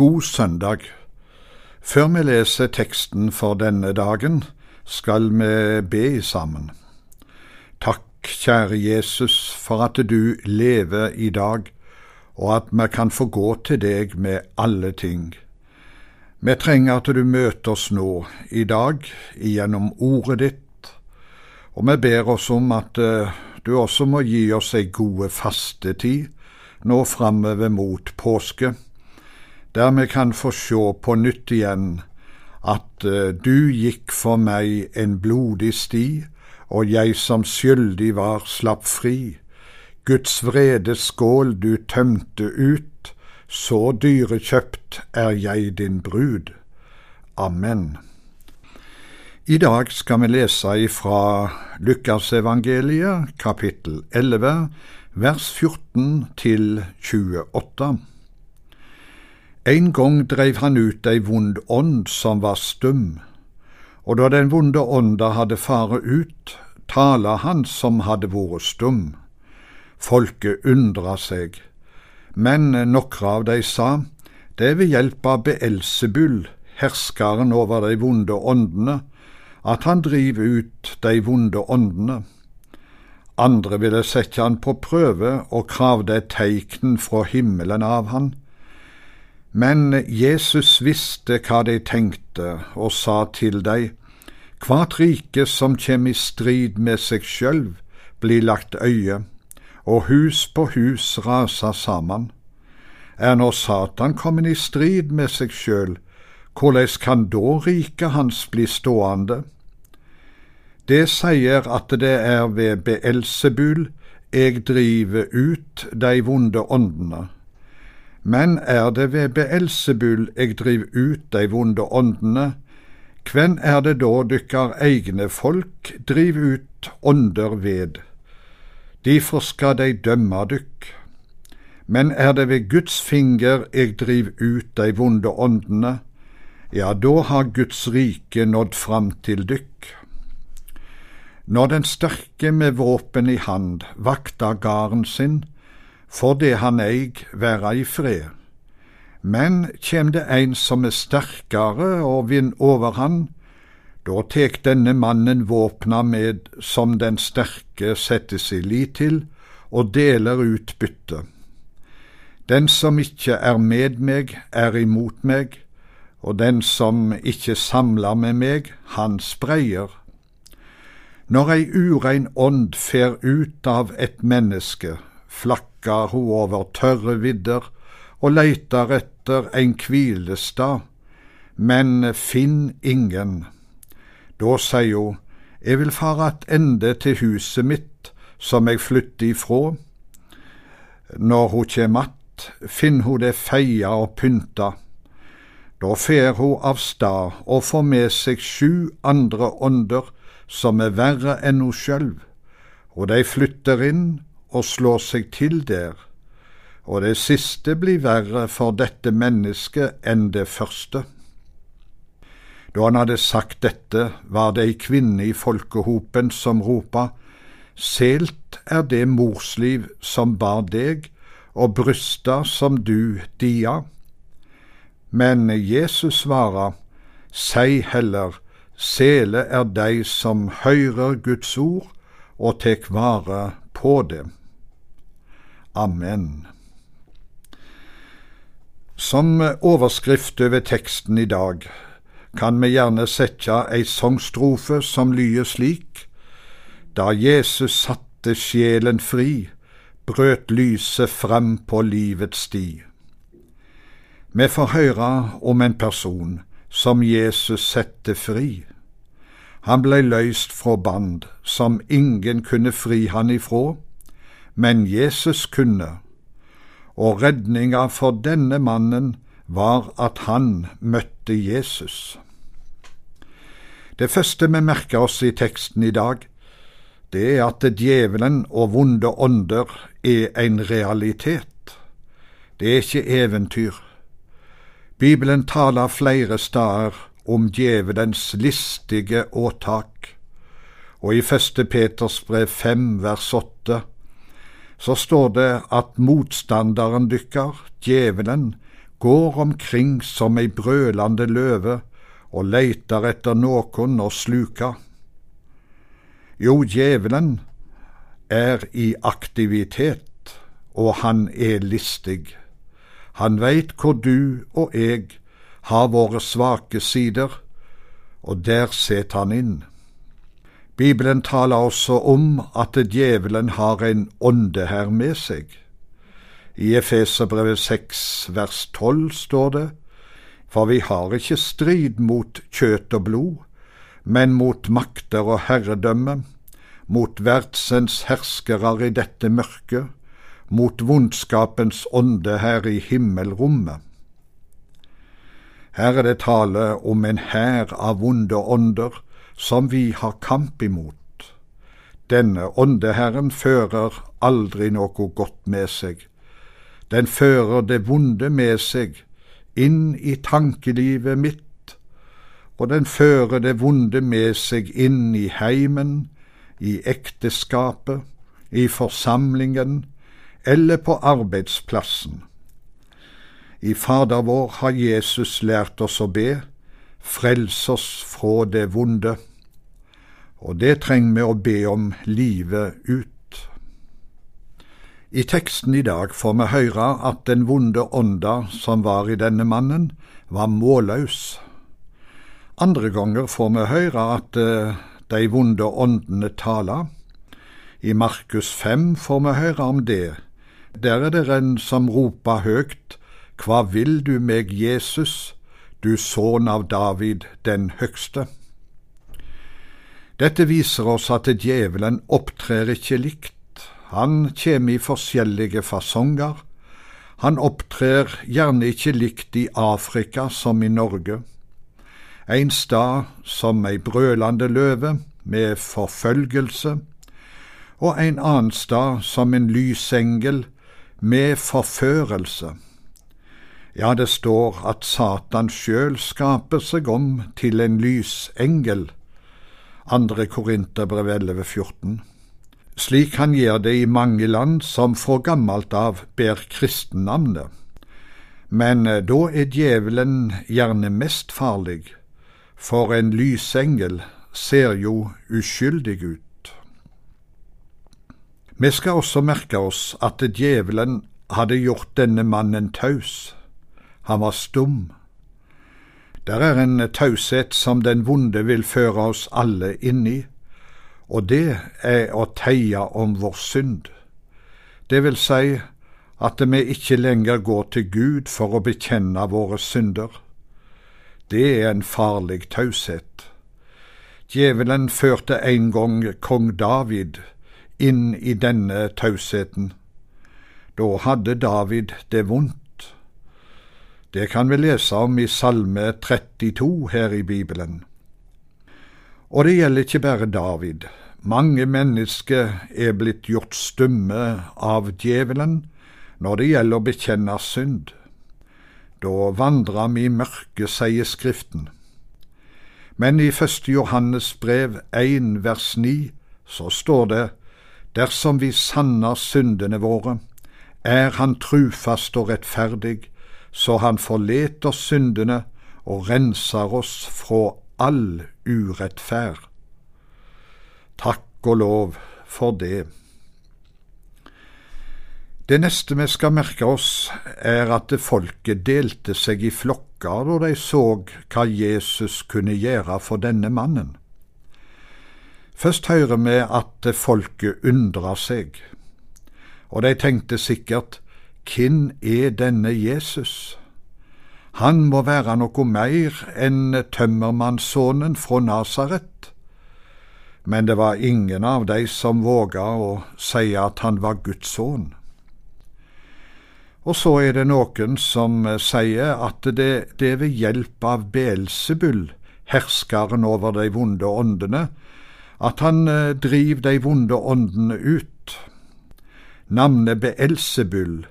God søndag. Før vi leser teksten for denne dagen, skal vi be sammen. Takk, kjære Jesus, for at du lever i dag, og at vi kan få gå til deg med alle ting. Vi trenger at du møter oss nå, i dag, gjennom ordet ditt, og vi ber oss om at eh, du også må gi oss ei gode fastetid nå framover mot påske der vi kan få sjå på nytt igjen at uh, du gikk for meg en blodig sti, og jeg som skyldig var, slapp fri. Guds vrede skål du tømte ut, så dyrekjøpt er jeg din brud. Amen. I dag skal vi lese ifra Lukasevangeliet, kapittel 11, vers 14 til 28. En gang dreiv han ut ei vond ånd som var stum, og da den vonde ånda hadde fare ut, tala han som hadde vært stum. Folket undra seg, men nokre av dei sa, det er ved hjelp av Beelsebull, herskaren over de vonde åndene, at han driver ut de vonde åndene. Andre ville sette han på prøve og kravde et teikn fra himmelen av han, men Jesus visste hva de tenkte, og sa til dem, Hvert rike som kjem i strid med seg sjølv, blir lagt øye, og hus på hus raser sammen. Er nå Satan kommet i strid med seg sjøl, hvordan kan da riket hans bli stående? Det sier at det er ved Beelsebul jeg driver ut de vonde åndene. Men er det ved Beelsebull eg driv ut dei vonde åndene, kven er det da dykkar egne folk driv ut ånder ved? Difor skal dei dømma dykk. Men er det ved Guds finger eg driv ut dei vonde åndene, ja, da har Guds rike nådd fram til dykk. Når den sterke med våpen i hand vakta garden sin, for det han eig være i fred. Men kjem det ein som er sterkare og vinn over han, da tek denne mannen våpna med som den sterke setter si lit til, og deler ut bytte. Den som ikkje er med meg, er imot meg, og den som ikkje samler med meg, han spreier. Når ei urein ånd fer ut av et menneske, flakkar ho over tørre vidder og leitar etter ein kvilestad, men finn ingen. Da sier ho, Eg vil fare attende til huset mitt som eg flytter ifrå. Når ho kjem att, finn ho det feia og pynta. Da fer ho av stad og får med seg sju andre ånder som er verre enn ho sjølv, og dei flytter inn og slår seg til der, og det siste blir verre for dette mennesket enn det første. Da han hadde sagt dette, var det ei kvinne i folkehopen som ropa, Selt er det morsliv som bar deg, og brysta som du dia. Men Jesus svara, Sei heller, sele er dei som høyrer Guds ord og tek vare på det. Amen. Som overskrift over teksten i dag kan vi gjerne sette ei sangstrofe som lyder slik Da Jesus satte sjelen fri, brøt lyset fram på livets sti. Vi får høre om en person som Jesus sette fri. Han blei løyst fra band som ingen kunne fri han ifrå men Jesus kunne, og redninga for denne mannen var at han møtte Jesus. Det første vi merker oss i teksten i dag, det er at djevelen og vonde ånder er en realitet. Det er ikke eventyr. Bibelen taler flere steder om djevelens listige åtak, og i første Peters brev fem vers åtte så står det at motstanderen dykkar, djevelen, går omkring som ei brølande løve og leitar etter nokon å sluka. Jo, djevelen er i aktivitet, og han er listig. Han veit hvor du og eg har våre svake sider, og der set han inn. Bibelen taler også om at djevelen har en ånde her med seg. I Efeserbrevet 6 vers 12 står det, For vi har ikke strid mot kjøtt og blod, men mot makter og herredømme, mot verdsens herskere i dette mørket, mot vondskapens ånde her i himmelrommet. Her er det tale om en hær av vonde ånder som vi har kamp imot. Denne åndeherren fører aldri noe godt med seg. Den fører det vonde med seg inn i tankelivet mitt, og den fører det vonde med seg inn i heimen, i ekteskapet, i forsamlingen eller på arbeidsplassen. I Fader vår har Jesus lært oss å be, frels oss fra det vonde, og det trenger vi å be om livet ut. I teksten i dag får vi høre at den vonde ånda som var i denne mannen, var målløs. Andre ganger får vi høre at uh, de vonde åndene taler. I Markus 5 får vi høre om det. Der er det en som roper høgt, Hva vil du meg, Jesus, du sønn av David den høgste? Dette viser oss at djevelen opptrer ikke likt han kjem i forskjellige fasonger. Han opptrer gjerne ikke likt i Afrika som i Norge. En stad som ei brølande løve med forfølgelse, og en annen stad som en lysengel med forførelse. Ja, det står at Satan sjøl skaper seg om til en lysengel. Andre Korinterbrev 11, 14 slik han gjør det i mange land som fra gammelt av ber kristennavnet. Men eh, da er djevelen gjerne mest farlig, for en lysengel ser jo uskyldig ut. Vi skal også merke oss at djevelen hadde gjort denne mannen taus. Han var stum. Der er en taushet som den vonde vil føre oss alle inn i og det er å teie om vår synd. Det vil si at vi ikke lenger går til Gud for å bekjenne våre synder. Det er en farlig taushet. Djevelen førte en gang kong David inn i denne tausheten. Da hadde David det vondt. Det kan vi lese om i Salme 32 her i Bibelen. Og det gjelder ikke bare David. Mange mennesker er blitt gjort stumme av djevelen når det gjelder å bekjenne synd. Da vandrer vi i mørket, sier Skriften. Men i første Johannes brev 1 vers 9 så står det dersom vi sanner syndene våre, er Han trufast og rettferdig, så Han forleter syndene og renser oss fra all urettferd. Takk og lov for det. Det neste vi skal merke oss, er at folket delte seg i flokker da de så hva Jesus kunne gjøre for denne mannen. Først hører vi at folket undra seg, og de tenkte sikkert hvem er denne Jesus? Han må være noe mer enn tømmermannssonen fra Nasaret. Men det var ingen av de som våga å si at han var Guds sønn. Og så er det noen som sier at det, det ved hjelp av Beelsebull, herskeren over de vonde åndene, at han eh, driver de vonde åndene ut. Navnet Beelsebull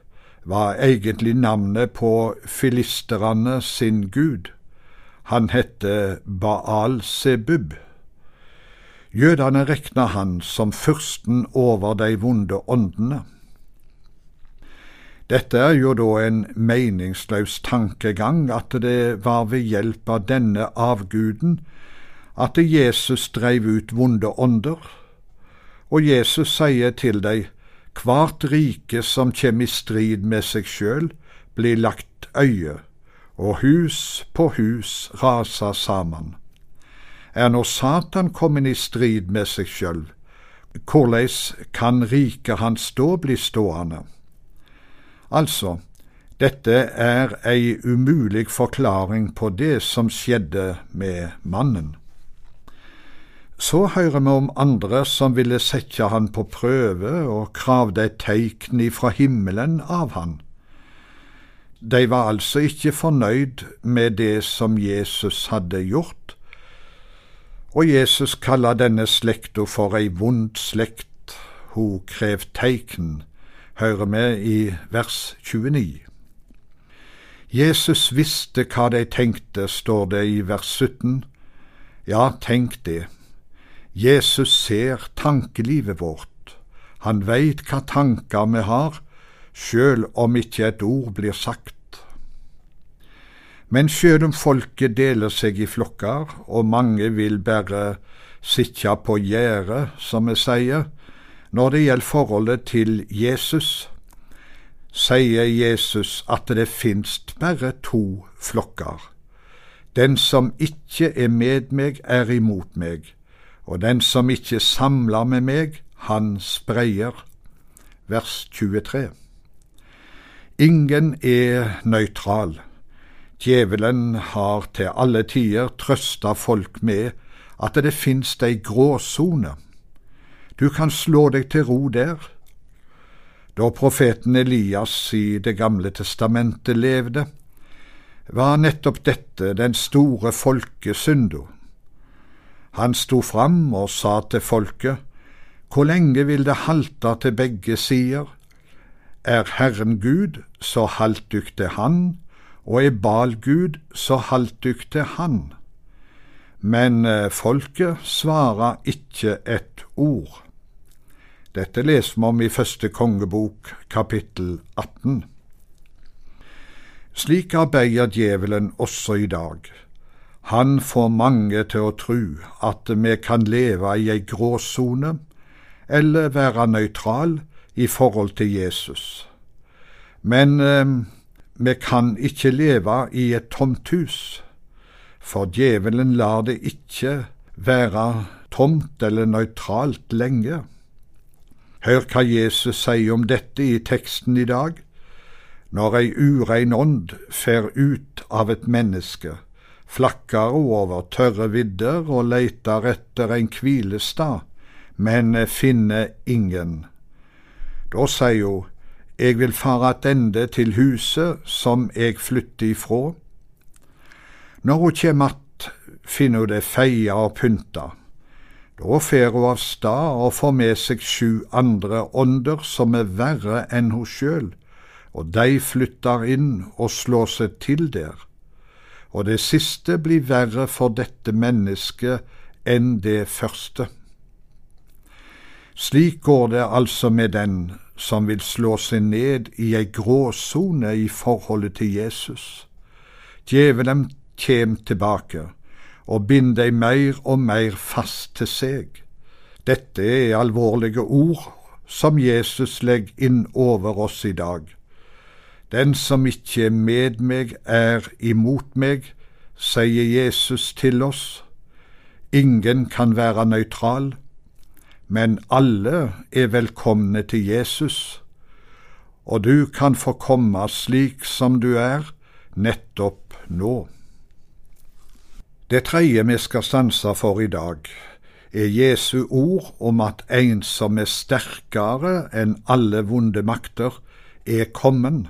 var egentlig navnet på filisterne sin gud. Han hette Baal Sebub. Jødene rekna han som fyrsten over de vonde åndene. Dette er jo da en meningsløs tankegang at det var ved hjelp av denne avguden at Jesus dreiv ut vonde ånder, og Jesus sier til deg, hvert rike som kjem i strid med seg sjøl, blir lagt øye, og hus på hus raser sammen. Er nå Satan kommet i strid med seg sjøl, hvordan kan riket hans da bli stående? Altså, dette er ei umulig forklaring på det som skjedde med mannen. Så hører vi om andre som ville sette han på prøve og kravde et teikn ifra himmelen av han. De var altså ikke fornøyd med det som Jesus hadde gjort, og Jesus kaller denne slekta for ei vond slekt, ho krev teikn, hører vi i vers 29. Jesus visste hva de tenkte, står det i vers 17. Ja, tenk det. Jesus ser tankelivet vårt. Han veit hva tanker vi har, sjøl om ikke et ord blir sagt. Men sjøl om folket deler seg i flokker, og mange vil bare sitte på gjerdet, som vi sier, når det gjelder forholdet til Jesus, sier Jesus at det finst bare to flokker. Den som ikke er med meg, er imot meg, og den som ikke samler med meg, han spreier. Vers 23. Ingen er nøytral. Djevelen har til alle tider trøsta folk med at det fins ei gråsone du kan slå deg til ro der. Da profeten Elias i Det gamle testamentet levde, var nettopp dette den store folkesynda. Han sto fram og sa til folket, Hvor lenge vil det halte til begge sider? Er Herren Gud, så halt dykk til Han, og er Bal Gud, så halt dykk til Han. Men eh, folket svara ikke et ord. Dette leser vi om i første kongebok, kapittel 18. Slik arbeider djevelen også i dag. Han får mange til å tru at vi kan leve i ei gråsone, eller være nøytral i forhold til Jesus. Men eh, vi kan ikke leve i et tomt hus, for djevelen lar det ikke være tomt eller nøytralt lenge. Hør hva Jesus sier om dette i teksten i dag. Når ei urein ånd fer ut av et menneske, flakker hun over tørre vidder og leiter etter en hvilestad, men finner ingen. Da sier hun, Eg vil fara attende til huset som eg flytter ifrå. Når hun kjem att, finner hun det feia og pynta. Da fer hun av stad og får med seg sju andre ånder som er verre enn hun sjøl, og de flytter inn og slår seg til der. Og det siste blir verre for dette mennesket enn det første. Slik går det altså med den som vil slå seg ned i ei gråsone i forholdet til Jesus. Djevelen kjem tilbake og bind deg mer og mer fast til seg. Dette er alvorlige ord som Jesus legger inn over oss i dag. Den som ikke er med meg, er imot meg, sier Jesus til oss. Ingen kan være nøytral, men alle er velkomne til Jesus, og du kan få komme slik som du er, nettopp nå. Det tredje vi skal stanse for i dag, er Jesu ord om at en som er sterkere enn alle vonde makter, er kommen.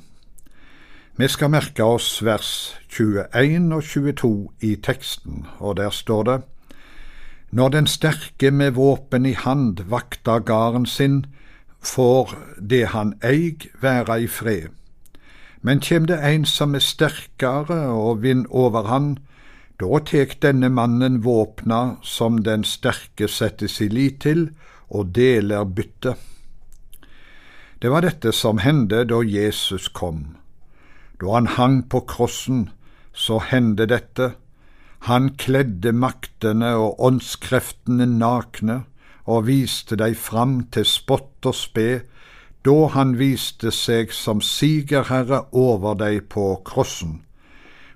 Vi skal merke oss vers 21 og 22 i teksten, og der står det:" Når den sterke med våpen i hand vakter garden sin, får det han eig være i fred. Men kjem det ein som er sterkere og vinn over han, da tek denne mannen våpna som den sterke setter si lit til, og deler byttet. Det var dette som hendte da Jesus kom. Da han hang på krossen, så hendte dette. Han kledde maktene og åndskreftene nakne og viste dei fram til spott og spe, da han viste seg som sigerherre over dei på krossen.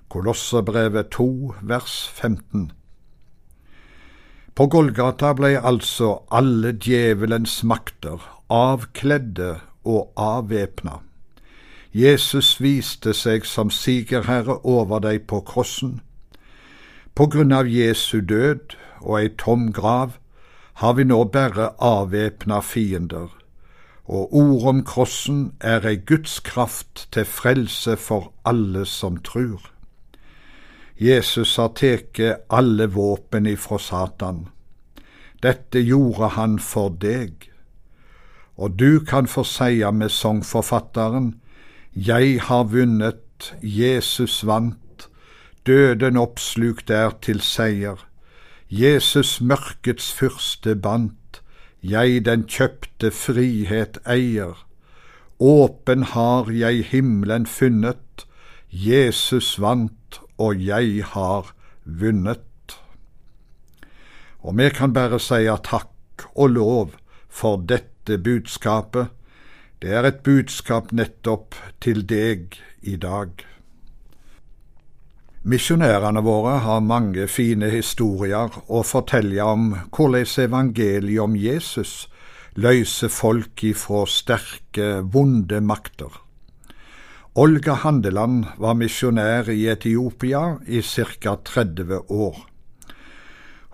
Kolossebrevet 2, vers 15. På Golgata ble altså alle djevelens makter avkledde og avvæpna. Jesus viste seg som sigerherre over deg på krossen. På grunn av Jesu død og ei tom grav har vi nå bare avvæpna fiender, og ordet om krossen er ei Guds kraft til frelse for alle som trur. Jesus har tatt alle våpen ifra Satan. Dette gjorde han for deg. Og du kan få seie med sangforfatteren, Jeg har vunnet, Jesus vant, døden oppslukt er til seier. Jesus mørkets fyrste bandt, jeg den kjøpte frihet eier. Åpen har jeg himmelen funnet, Jesus vant, og jeg har vunnet. Og vi kan bare seie takk og lov for dette budskapet. Det er et budskap nettopp til deg i dag. Misjonærene våre har mange fine historier å fortelle om hvordan evangeliet om Jesus løser folk ifra sterke, vonde makter. Olga Handeland var misjonær i Etiopia i ca. 30 år.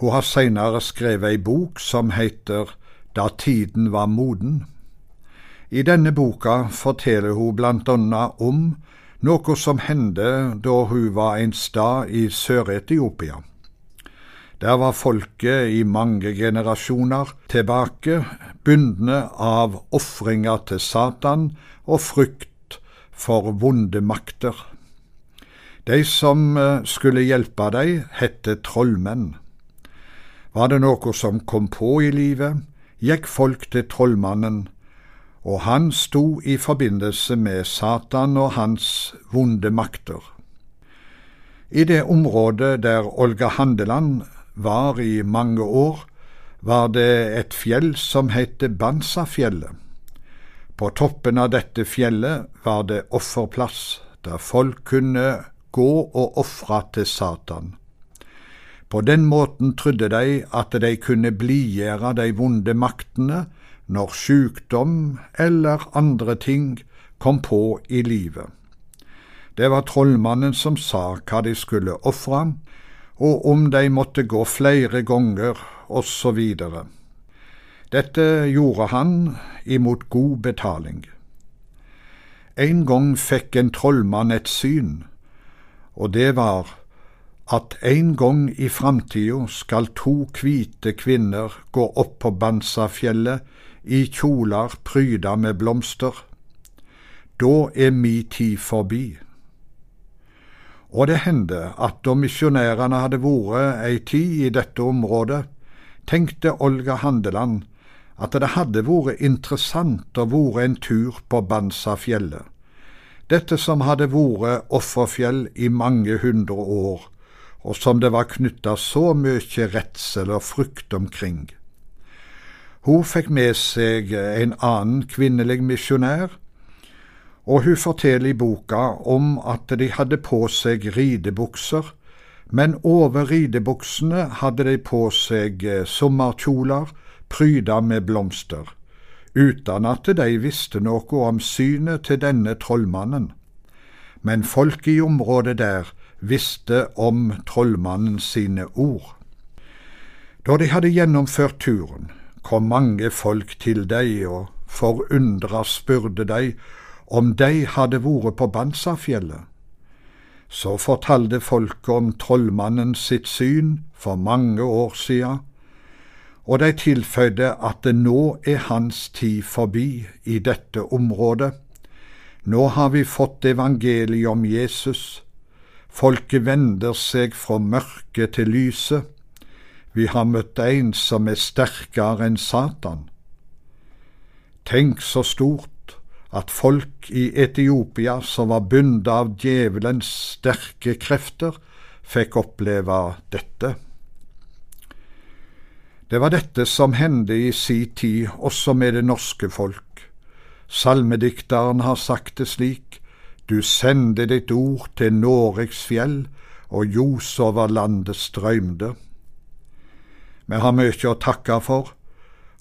Hun har senere skrevet ei bok som heter Da tiden var moden. I denne boka forteller hun blant annet om noe som hendte da hun var en stad i Sør-Etiopia. Der var folket i mange generasjoner tilbake, bundne av ofringer til Satan og frykt for vonde makter. De som eh, skulle hjelpe dem, hette trollmenn. Var det noe som kom på i livet, gikk folk til trollmannen og han sto i forbindelse med Satan og hans vonde makter. I det området der Olga Handeland var i mange år, var det et fjell som het Bansafjellet. På toppen av dette fjellet var det offerplass, der folk kunne gå og ofre til Satan. På den måten trodde de at de kunne blidgjøre de vonde maktene når sykdom eller andre ting kom på i livet. Det var trollmannen som sa hva de skulle ofre, og om de måtte gå flere ganger, osv. Dette gjorde han imot god betaling. En gang fikk en trollmann et syn, og det var at en gang i framtida skal to hvite kvinner gå opp på Bansafjellet i kjoler pryda med blomster. Da er mi tid forbi. Og det hendte at da misjonærene hadde vært ei tid i dette området, tenkte Olga Handeland at det hadde vært interessant å være en tur på Bansafjellet, dette som hadde vært offerfjell i mange hundre år, og som det var knytta så mye redsel og frykt omkring. Hun fikk med seg en annen kvinnelig misjonær, og hun forteller i boka om at de hadde på seg ridebukser, men over ridebuksene hadde de på seg sommerkjoler pryda med blomster, uten at de visste noe om synet til denne trollmannen. Men folk i området der visste om trollmannen sine ord. Da de hadde gjennomført turen, kom mange folk til deg og forundra spurte deg om de hadde vært på Bansafjellet. Så fortalte folket om trollmannen sitt syn for mange år sia, og de tilføyde at det nå er hans tid forbi i dette området. Nå har vi fått evangeliet om Jesus. Folket vender seg fra mørket til lyset vi har møtt en som er sterkere enn Satan. Tenk så stort at folk i Etiopia som var bundet av djevelens sterke krefter, fikk oppleve dette. Det var dette som hendte i si tid også med det norske folk. Salmedikteren har sagt det slik, du sendte ditt ord til Noregs fjell, og ljos over landet strøymde. Vi har mye å takke for,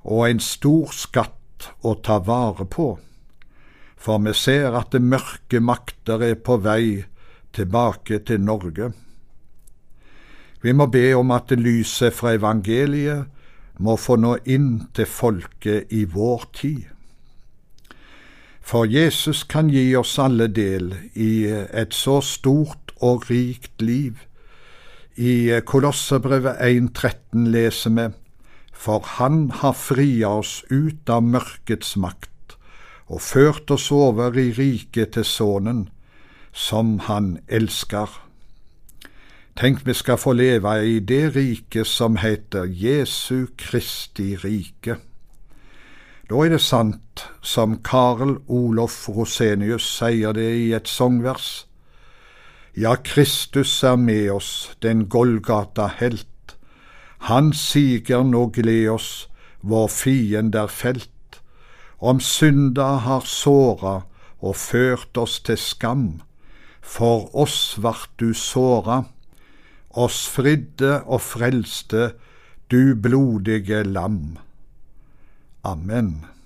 og en stor skatt å ta vare på, for vi ser at det mørke makter er på vei tilbake til Norge. Vi må be om at lyset fra evangeliet må få nå inn til folket i vår tid. For Jesus kan gi oss alle del i et så stort og rikt liv. I Kolosserbrevet 1,13 leser vi For Han har fria oss ut av mørkets makt og ført oss over i riket til Sønnen, som Han elsker. Tenk vi skal få leve i det riket som heter Jesu Kristi rike. Da er det sant, som Karl Olof Rosenius sier det i et sangvers. Ja, Kristus er med oss, den Golgata-helt. Han siger nå gled oss, vår fiende er felt. Om synda har såra og ført oss til skam, for oss vart du såra, oss fridde og frelste, du blodige lam. Amen.